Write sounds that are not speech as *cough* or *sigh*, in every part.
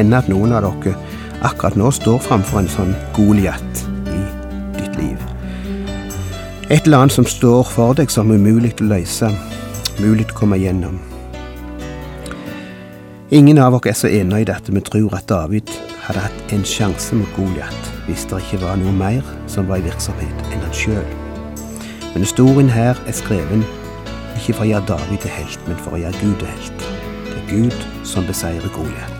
Hende at noen av dere akkurat nå står framfor en sånn Goliat i ditt liv. Et eller annet som står for deg som umulig å løse, mulig å komme gjennom. Ingen av oss er så enige i dette vi tror at David hadde hatt en sjanse mot Goliat hvis det ikke var noe mer som var i virksomhet enn han sjøl. Men historien her er skreven ikke for å gjøre David til helt, men for å gjøre Gud til helt. Det er Gud som beseirer Goliat.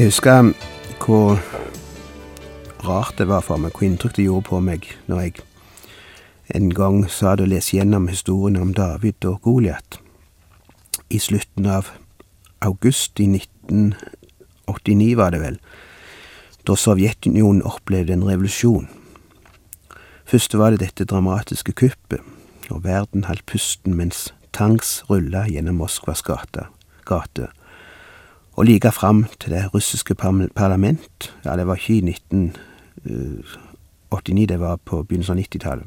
Jeg husker hvor rart det var for meg, hvor inntrykk det gjorde på meg når jeg en gang sa det å lese gjennom historien om David og Goliat. I slutten av august i 1989, var det vel, da Sovjetunionen opplevde en revolusjon. Først var det dette dramatiske kuppet, og verden holdt pusten mens tanks rulla gjennom Moskvas gate. Og like fram til det russiske parlament, ja, det var ikke i 1989, det var på begynnelsen av 90-tallet,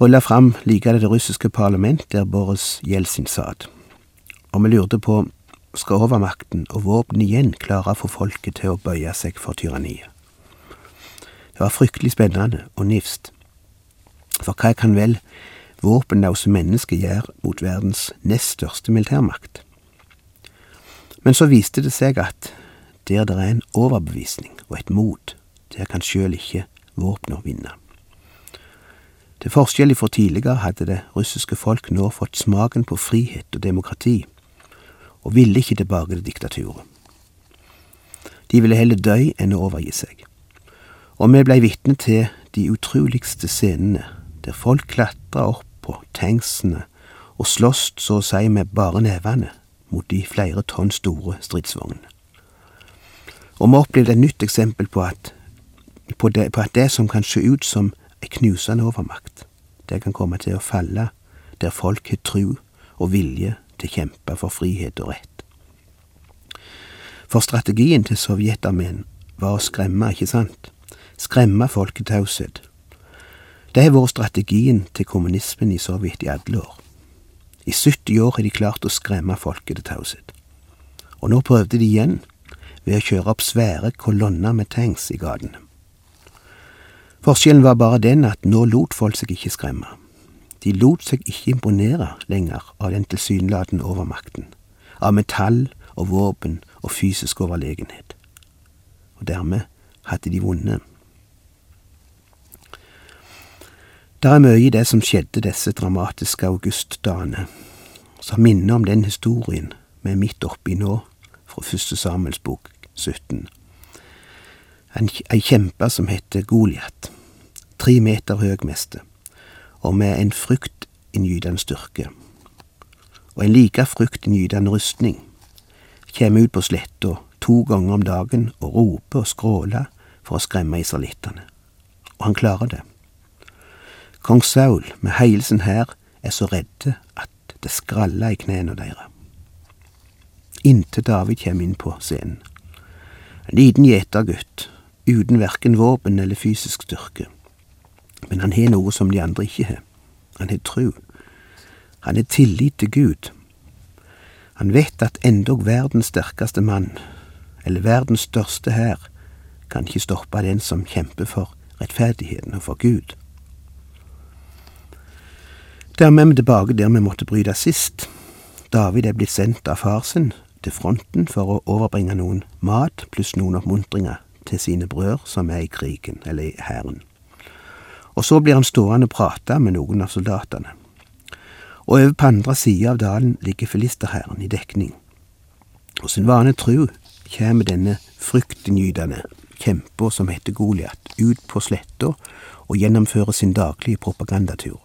rulla fram like til det russiske parlament, der Boris Jeltsin satt. Og vi lurte på, skal overmakten og våpen igjen klare å få folket til å bøye seg for tyranniet? Det var fryktelig spennende og nifst. For hva kan vel våpenløse mennesker gjøre mot verdens nest største militærmakt? Men så viste det seg at der det er en overbevisning og et mot, der kan sjøl ikke våpner vinne. Til forskjell fra tidligere hadde det russiske folk nå fått smaken på frihet og demokrati, og ville ikke tilbake til diktaturet. De ville heller dø enn å overgi seg. Og vi blei vitne til de utroligste scenene, der folk klatra opp på tanksene og sloss så å si med bare nevene mot de flere tonn store stridsvognene. Og vi opplevde et nytt eksempel på at, på, det, på at det som kan se ut som ei knusende overmakt, det kan komme til å falle der folk har tru og vilje til å kjempe for frihet og rett. For strategien til sovjetarmeen var å skremme, ikke sant? Skremme folk til taushet. Det har vært strategien til kommunismen i Sovjet i alle år. I 70 år har de klart å skremme folket til taushet. Og nå prøvde de igjen, ved å kjøre opp svære kolonner med tanks i gatene. Forskjellen var bare den at nå lot folk seg ikke skremme. De lot seg ikke imponere lenger av den tilsynelatende overmakten, av metall og våpen og fysisk overlegenhet. Og dermed hadde de vunnet. Det er mye i det som skjedde disse dramatiske augustdagene, som minner om den historien vi er midt oppi nå, fra første Samuels bok 17. En, en kjempe som heter Goliat, tre meter høg meste, og med en fryktinngytende styrke. Og en like fryktinngytende rustning, kommer ut på sletta to ganger om dagen og roper og skråler for å skremme israelittene. Og han klarer det. Kong Saul med heile sin hær er så redde at det skralla i knærne deres. Inntil David kjem inn på scenen. En liten gjetergutt, uten verken våpen eller fysisk styrke. Men han har noe som de andre ikke har. Han har tru. Han har tillit til Gud. Han vet at endog verdens sterkeste mann, eller verdens største hær, kan ikke stoppe den som kjemper for rettferdigheten og for Gud. Dermed er vi tilbake der vi måtte bryte sist. David er blitt sendt av far sin til fronten for å overbringe noen mat pluss noen oppmuntringer til sine brødre som er i krigen, eller i hæren. Og så blir han stående og prate med noen av soldatene. Og over på andre sida av dalen ligger filisterhæren i dekning. Og sin vane tru kjem denne fryktinngytende kjempa som heter Goliat, ut på sletta og gjennomfører sin daglige propagandatur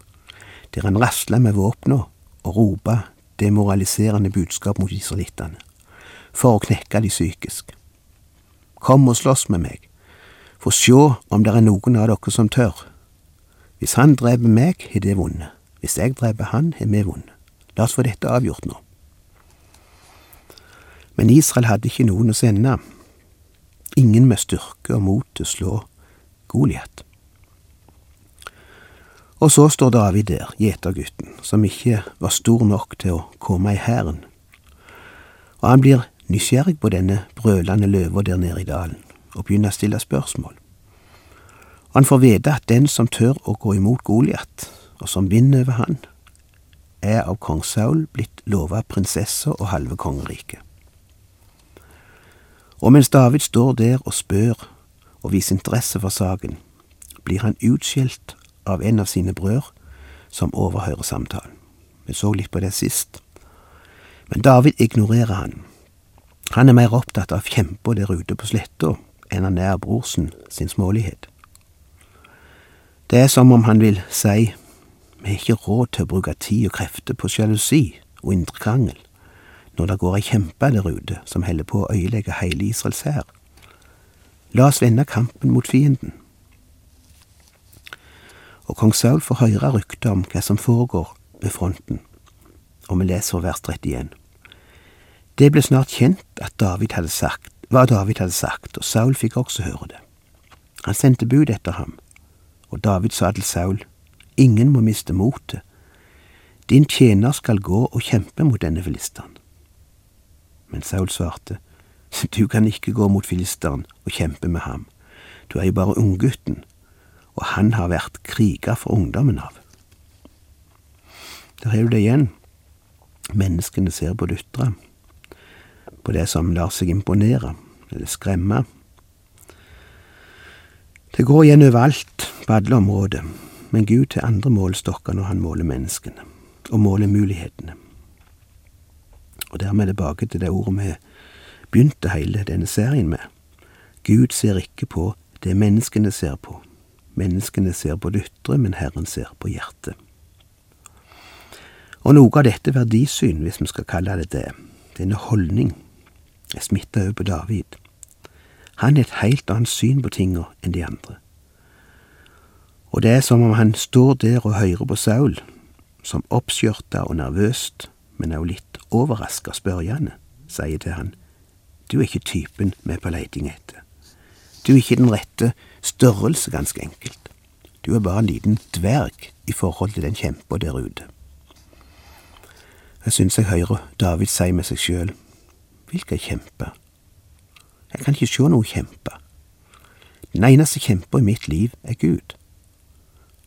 der han rasla med våpna og ropa demoraliserende budskap mot israelittene, for å knekke de psykisk. Kom og slåss med meg, for sjå om det er noen av dere som tør. Hvis han dreper meg, har det vunnet. Hvis jeg dreper han, har vi vunnet. La oss få dette avgjort nå. Men Israel hadde ikke noen å sende. Ingen med styrke og mot til å slå Goliat. Og så står David der, gjetergutten, som ikke var stor nok til å komme i hæren. Og han blir nysgjerrig på denne brølende løva der nede i dalen, og begynner å stille spørsmål. Han får vite at den som tør å gå imot Goliat, og som vinner over han, er av kong Saul blitt lova prinsessa og halve kongeriket. Og mens David står der og spør og viser interesse for saken, blir han utskjelt av en av sine brødre som overhører samtalen. Vi så litt på det sist. Men David ignorerer han. Han er mer opptatt av kjempa der ute på sletta enn av brorsen sin smålighet. Det er som om han vil si vi har ikke råd til å bruke tid og krefter på sjalusi og indre krangel når det går ei kjempe der ute som holder på å øyelegge hele Israels hær. La oss vende kampen mot fienden. Og kong Saul får høre rykter om hva som foregår ved fronten, og vi leser vers 31. Det ble snart kjent at David hadde sagt, hva David hadde sagt, og Saul fikk også høre det. Han sendte bud etter ham, og David sa til Saul, Ingen må miste motet. Din tjener skal gå og kjempe mot denne filisteren. Men Saul svarte, Du kan ikke gå mot filisteren og kjempe med ham. Du er jo bare unggutten, og han har vært kriger for ungdommen av. Der har du det igjen. Menneskene ser på døtre, på det som lar seg imponere eller skremme. Det går igjen overalt, på alle områder men Gud til andre målestokker når han måler menneskene, og måler mulighetene. Og dermed tilbake til det ordet vi begynte hele denne serien med. Gud ser ikke på det menneskene ser på. Menneskene ser på det ytre, men Herren ser på hjertet. Og noe av dette verdisyn, hvis vi skal kalle det det, denne holdning, er smitta over på David. Han har et helt annet syn på tinga enn de andre og det er som om han står der og hører på Saul, som oppskjørta og nervøst, men også litt overraska spørjende, sier til han, du er ikke typen vi er på leiting etter. Du er ikke den rette størrelse, ganske enkelt. Du er bare en liten dverg i forhold til den kjempa der ute. Jeg syns jeg hører David si med seg sjøl, hvilken kjempe? Jeg kan ikke sjå noen kjempe. Den eneste kjempa i mitt liv er Gud.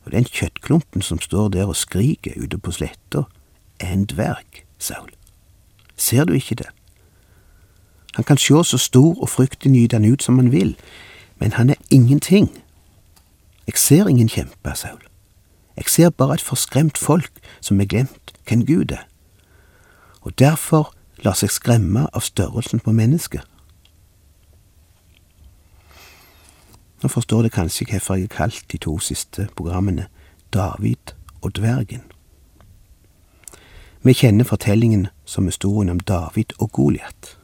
Og den kjøttklumpen som står der og skriker ute på sletta, er en dverg, Saul. Ser du ikke det? Han kan sjå så stor og fryktinngytende ut som han vil, men han er ingenting. Jeg ser ingen kjempe, Saul. Jeg ser bare et forskremt folk som har glemt hvem Gud er, og derfor lar seg skremme av størrelsen på mennesket. Nå forstår dere kanskje hvorfor jeg har kalt de to siste programmene David og dvergen. Vi kjenner fortellingen som historien om David og Goliat.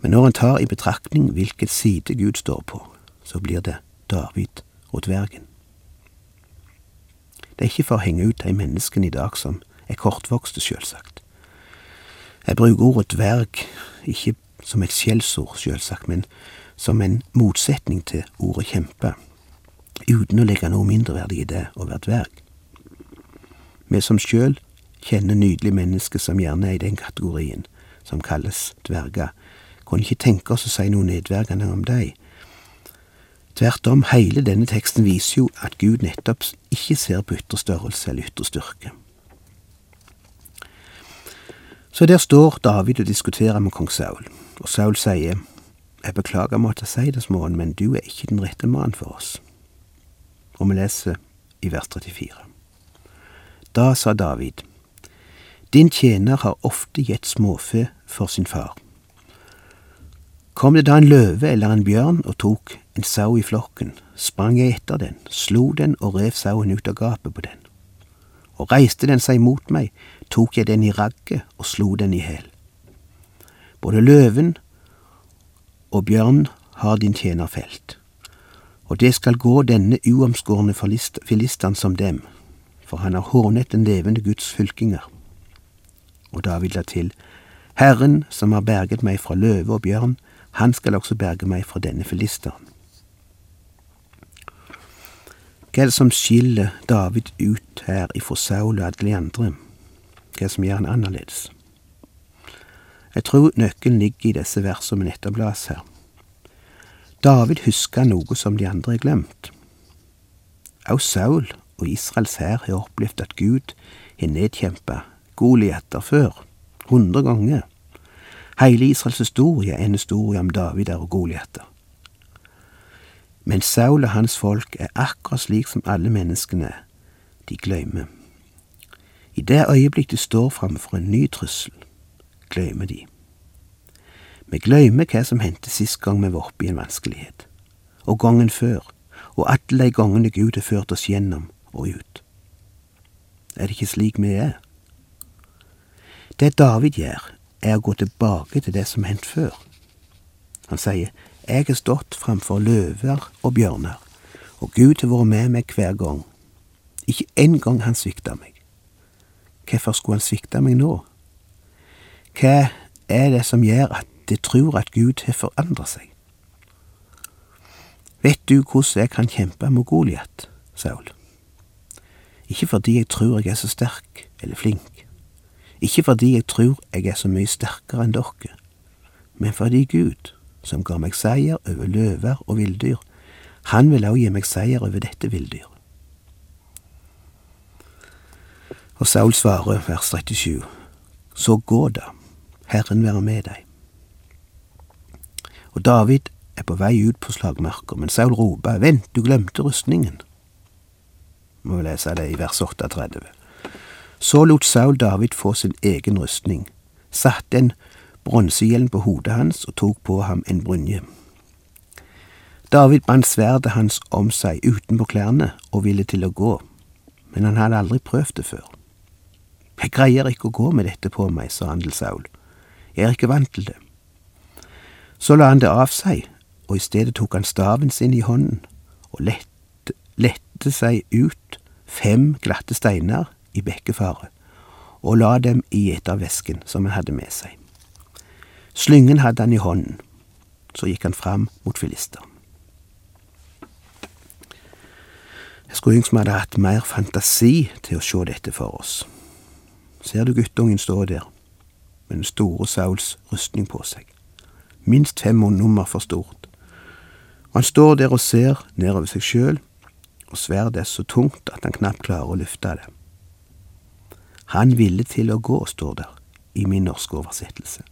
Men når en tar i betraktning hvilket side Gud står på, så blir det David og dvergen. Det er ikke for å henge ut de menneskene i dag som er kortvokste, sjølsagt. Jeg bruker ordet dverg ikke som et skjellsord, sjølsagt, men som en motsetning til ordet kjempe, uten å legge noe mindreverdig i det å være dverg. Vi som sjøl kjenner nydelige mennesker som gjerne er i den kategorien, som kalles dverger, kunne ikke tenke oss å si noe nedverdigende om dem. Tvert om, hele denne teksten viser jo at Gud nettopp ikke ser på ytre størrelse eller ytre styrke. Så der står David og diskuterer med kong Saul, og Saul sier, jeg beklager å måtte si det, småen, men du er ikke den rette mannen for oss. Og vi leser i vers 34. Da sa David, Din tjener har ofte gitt småfe for sin far. Kom det da en løve eller en bjørn og tok en sau i flokken, sprang jeg etter den, slo den og rev sauen ut av gapet på den. Og reiste den seg mot meg, tok jeg den i ragget og slo den i hæl. Både løven og bjørn har din tjener felt, og det skal gå denne uomskårne filisteren som dem, for han har hånet den levende Guds fylkinger. Og David la til, Herren som har berget meg fra løve og bjørn, han skal også berge meg fra denne filisteren. Hva er det som skiller David ut her ifra Saul og alle de andre? Hva er det som gjør han annerledes? Jeg tror nøkkelen ligger i disse versene vi nettopp las her. David husker noe som de andre har glemt. Også Saul og Israels hær har opplevd at Gud har nedkjempet Goliater før, hundre ganger. Hele Israels historie er en historie om Davider og Goliater. Men Saul og hans folk er akkurat slik som alle menneskene, de glemmer. I det øyeblikk de står framfor en ny trussel, glemmer de. Vi glemmer hva som hendte sist gang vi var oppe i en vanskelighet, og gangen før, og alle de gangene Gud har ført oss gjennom og ut. Er det ikke slik vi er? Det David gjør, er å gå tilbake til det som hendte før. Han sier, Jeg har stått framfor løver og bjørner, og Gud har vært med meg hver gang. Ikke en gang han svikta meg. Hvorfor skulle han svikte meg nå? Hva er det som gjør at de tror at Gud har forandret seg? Vet du hvordan jeg kan kjempe mot Goliat, Saul? Ikke fordi jeg tror jeg er så sterk eller flink, ikke fordi jeg tror jeg er så mye sterkere enn dere, men fordi Gud, som ga meg seier over løver og villdyr, han vil også gi meg seier over dette villdyret. Og Saul svarer, vers 37, Så gå da, Herren være med deg. Og David er på vei ut på slagmarka, men Saul roper, Vent, du glemte rustningen. Må vi lese det i vers 38. Så lot Saul David få sin egen rustning, satte en bronsehjelm på hodet hans og tok på ham en brynje. David bandt sverdet hans om seg utenpå klærne og ville til å gå, men han hadde aldri prøvd det før. Jeg greier ikke å gå med dette på meg, sa han til Saul, jeg er ikke vant til det. Så la han det av seg, og i stedet tok han staven sin i hånden og lette, lette seg ut fem glatte steiner i bekkefaret og la dem i gjetervesken som han hadde med seg. Slyngen hadde han i hånden. Så gikk han fram mot filisteren. Jeg skulle ønske vi hadde hatt mer fantasi til å se dette for oss. Ser du guttungen stå der med den store Sauls rustning på seg, minst fem nummer for stort, og han står der og ser nedover seg sjøl, og sverdet er så tungt at han knapt klarer å løfte det. Han ville til å gå, står der i min norske oversettelse.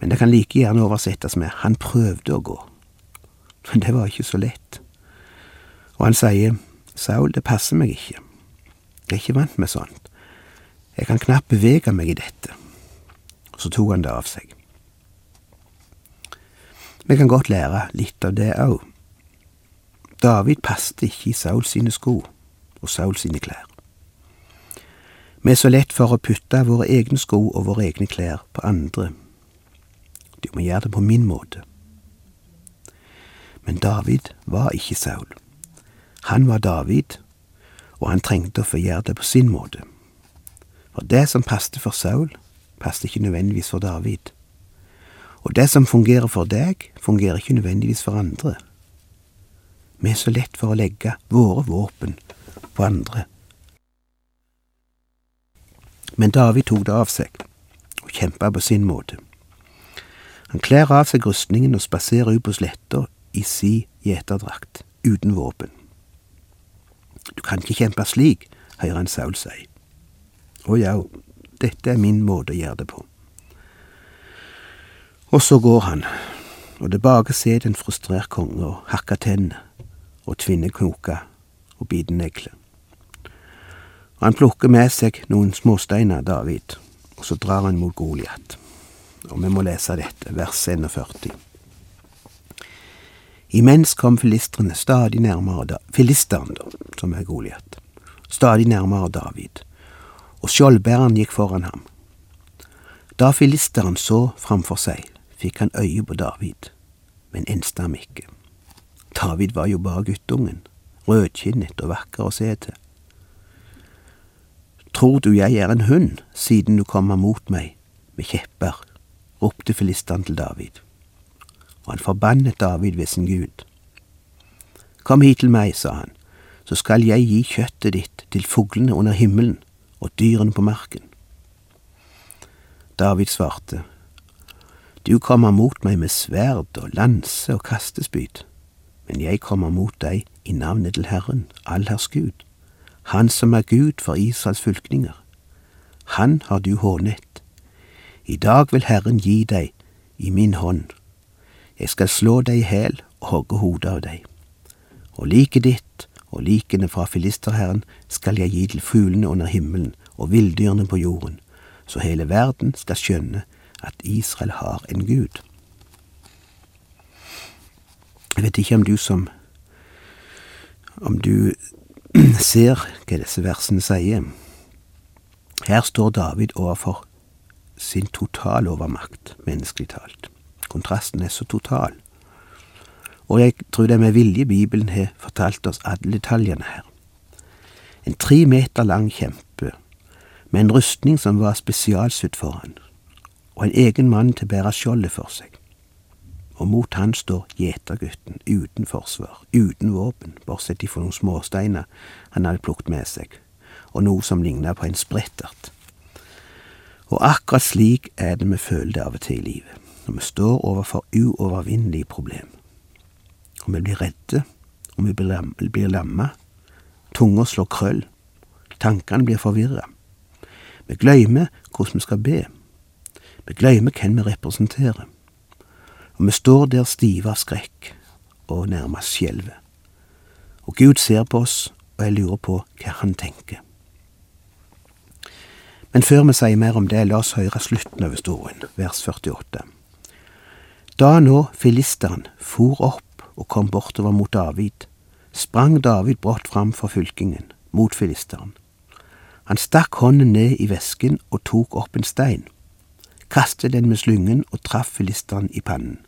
Men det kan like gjerne oversettes med han prøvde å gå. Men det var ikke så lett. Og han sier, Saul, det passer meg ikke. Jeg er ikke vant med sånt. Jeg kan knapt bevege meg i dette. Så tok han det av seg. Vi kan godt lære litt av det òg. David passet ikke i Saul sine sko og Saul sine klær. Vi er så lett for å putte våre egne sko og våre egne klær på andre. Du må gjøre det på min måte. Men David var ikke Saul. Han var David, og han trengte å få gjøre det på sin måte. For det som passet for Saul, passet ikke nødvendigvis for David. Og det som fungerer for deg, fungerer ikke nødvendigvis for andre. Vi er så lett for å legge våre våpen på andre men David tok det av seg, og kjempa på sin måte. Han kler av seg rustningen og spaserer ut på sletta i si gjeterdrakt, uten våpen. Du kan ikke kjempe slik, hører han Saul si. Å ja, dette er min måte å gjøre det på. Og så går han, og tilbake sitter en frustrert konge og hakker tennene og tvinner knoker og biter negler. Han plukker med seg noen småsteiner, David, og så drar han mot Goliat. Og vi må lese dette, vers 41. Imens kom filistrene stadig nærmere filisteren, da, som er Goliat, stadig nærmere David, og skjoldbæreren gikk foran ham. Da filisteren så framfor seg, fikk han øye på David, men enste ham ikke. David var jo bare guttungen, rødkinnet og vakker å se til. Tror du jeg er en hund, siden du kommer mot meg med kjepper, ropte filisteren til David, og han forbannet David ved sin Gud. Kom hit til meg, sa han, så skal jeg gi kjøttet ditt til fuglene under himmelen og dyrene på marken. David svarte, Du kommer mot meg med sverd og lanse og kastespyd, men jeg kommer mot deg i navnet til Herren, allherrs Gud, Han som er Gud for Israels fylkninger. Han har du hånet. I dag vil Herren gi deg i min hånd. Jeg skal slå deg i hæl og hogge hodet av deg. Og liket ditt og likene fra filisterherren skal jeg gi til fuglene under himmelen og villdyrene på jorden, så hele verden skal skjønne at Israel har en gud. Jeg vet ikke om du som om du *clears throat* ser hva disse versene sier. Her står David overfor sin totalovermakt, menneskelig talt. Kontrasten er så total. Og jeg tror det er med vilje Bibelen har fortalt oss alle detaljene her. En tre meter lang kjempe, med en rustning som var spesialsydd for han, og en egen mann til å bære skjoldet for seg. Og mot han står gjetergutten, uten forsvar, uten våpen, bortsett fra noen småsteiner han hadde plukket med seg, og noe som lignet på en sprettert. Og akkurat slik er det vi føler det av og til i livet, når vi står overfor uovervinnelige problem. og vi blir redde, og vi blir lamma. Tunga slår krøll. Tankene blir forvirra. Vi glemmer hvordan vi skal be. Vi glemmer hvem vi representerer. Og vi står der stive av skrekk og nærmest skjelver. Og Gud ser på oss, og jeg lurer på hva han tenker. Men før vi sier mer om det, la oss høre slutten av historien, vers 48. Da nå filisteren for opp og kom bortover mot David, sprang David brått fram for fylkingen, mot filisteren. Han stakk hånden ned i vesken og tok opp en stein, kastet den med slyngen og traff filisteren i pannen.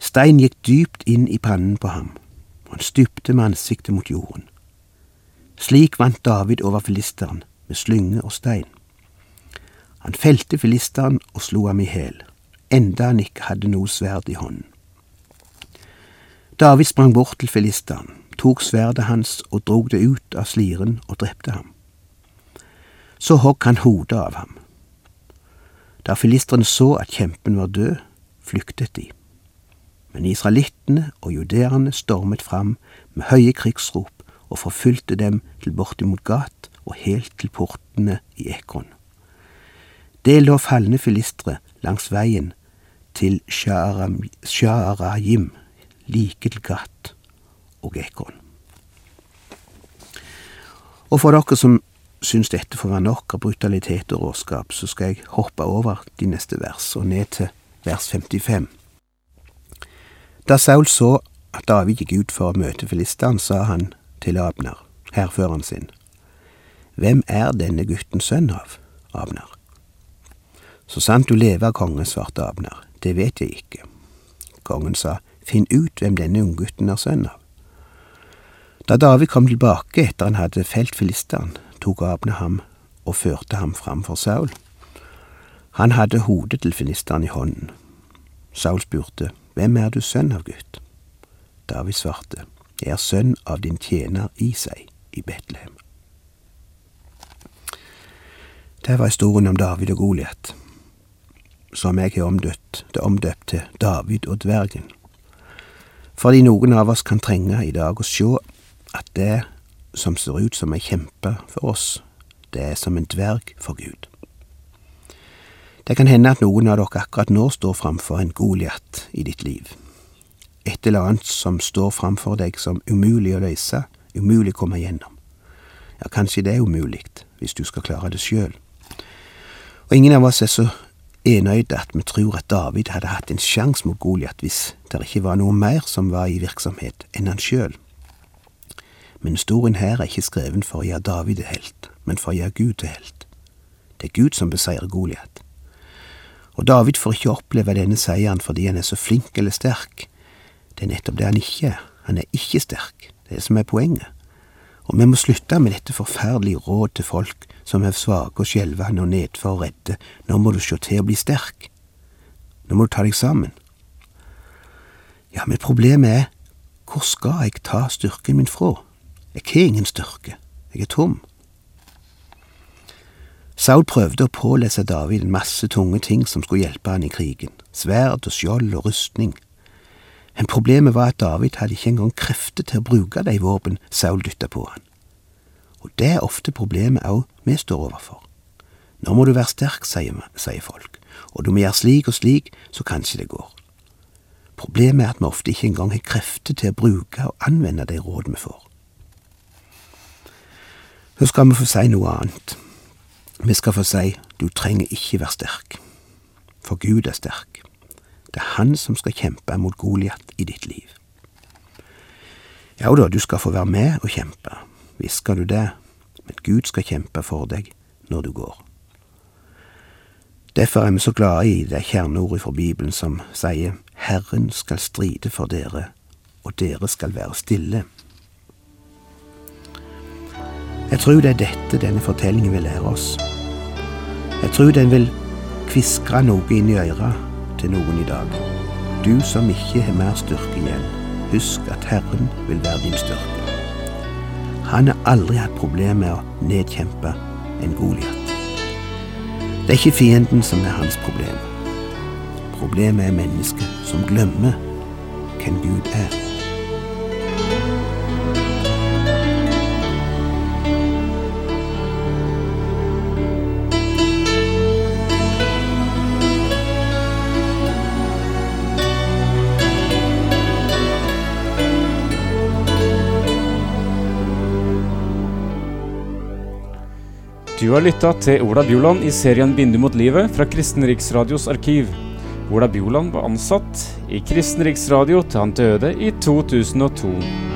Stein gikk dypt inn i pannen på ham, og han stupte med ansiktet mot jorden. Slik vant David over filisteren med slynge og stein. Han felte filisteren og slo ham i hæl, enda han ikke hadde noe sverd i hånden. David sprang bort til filisteren, tok sverdet hans og drog det ut av sliren og drepte ham. Så hogg han hodet av ham. Da filisteren så at kjempen var død, flyktet de. Men israelittene og judeerne stormet fram med høye krigsrop og forfulgte dem til bortimot Gat og helt til portene i Ekron. Det lå falne filistre langs veien til Sha'arajim, like til Gat og Ekron. Og for dere som syns dette får være nok av brutalitet og råskap, så skal jeg hoppe over de neste vers og ned til vers 55. Da Saul så at David gikk ut for å møte filisteren, sa han til Abner, hærføreren sin, Hvem er denne gutten sønn av, Abner? Så sant du lever, konge, svarte Abner, det vet jeg ikke. Kongen sa, Finn ut hvem denne unggutten er sønn av. Da David kom tilbake etter han hadde felt filisteren, tok Abner ham og førte ham fram for Saul. Han hadde hodet til filisteren i hånden. Saul spurte, Hvem er du sønn av, gutt? David svarte, Jeg er sønn av din tjener Isai i Betlehem. Det var historien om David og Goliat, som jeg har omdøpt, det omdøpt til David og dvergen. Fordi noen av oss kan trenge i dag å sjå at det som ser ut som ei kjempe for oss, det er som en dverg for Gud. Det kan hende at noen av dere akkurat nå står framfor en Goliat i ditt liv. Et eller annet som står framfor deg som umulig å løse, umulig å komme gjennom. Ja, kanskje det er umulig hvis du skal klare det sjøl. Og ingen av oss er så enøyde at vi tror at David hadde hatt en sjanse mot Goliat hvis det ikke var noe mer som var i virksomhet enn han sjøl. Men historien her er ikke skreven for å gjøre David til helt. men for å gjøre Gud til helt. Det er Gud som beseirer Goliat. Og David får ikke oppleve denne seieren fordi han er så flink eller sterk. Det er nettopp det han ikke er. Han er ikke sterk. Det er det som er poenget. Og vi må slutte med dette forferdelige råd til folk som er svake og skjelvende og nedfor og redde. Nå må du sjå til å bli sterk. Nå må du ta deg sammen. Ja, men problemet er, hvor skal jeg ta styrken min fra? Jeg har ingen styrke. Jeg er tom. Saul prøvde å pålese David en masse tunge ting som skulle hjelpe han i krigen. Sverd og skjold og rustning. Men problemet var at David hadde ikke engang krefter til å bruke de våpen Saul dytta på han. Og det er ofte problemet òg vi står overfor. Nå må du være sterk, sier, folk, og du må gjøre slik og slik, så kanskje det går. Problemet er at vi ofte ikke engang har krefter til å bruke og anvende de råd vi får. Så skal vi få si noe annet. Vi skal få si du trenger ikke være sterk, for Gud er sterk. Det er Han som skal kjempe mot Goliat i ditt liv. Ja da, du skal få være med og kjempe, visst skal du det, men Gud skal kjempe for deg når du går. Derfor er vi så glade i det kjerneordet fra Bibelen som sier Herren skal stride for dere, og dere skal være stille. Jeg tror det er dette denne fortellingen vil lære oss. Jeg tror den vil kviskre noe inn i øret til noen i dag. Du som ikke har mer styrke igjen, husk at Herren vil være din styrke. Han har aldri hatt problem med å nedkjempe en Goliat. Det er ikke fienden som er hans problem. Problemet er mennesket som glemmer hvem Gud er. Du har lytta til Ola Bjoland i serien 'Bindu mot livet' fra Kristen Riksradios arkiv. Ola Bjoland var ansatt i Kristen Riksradio til han døde i 2002.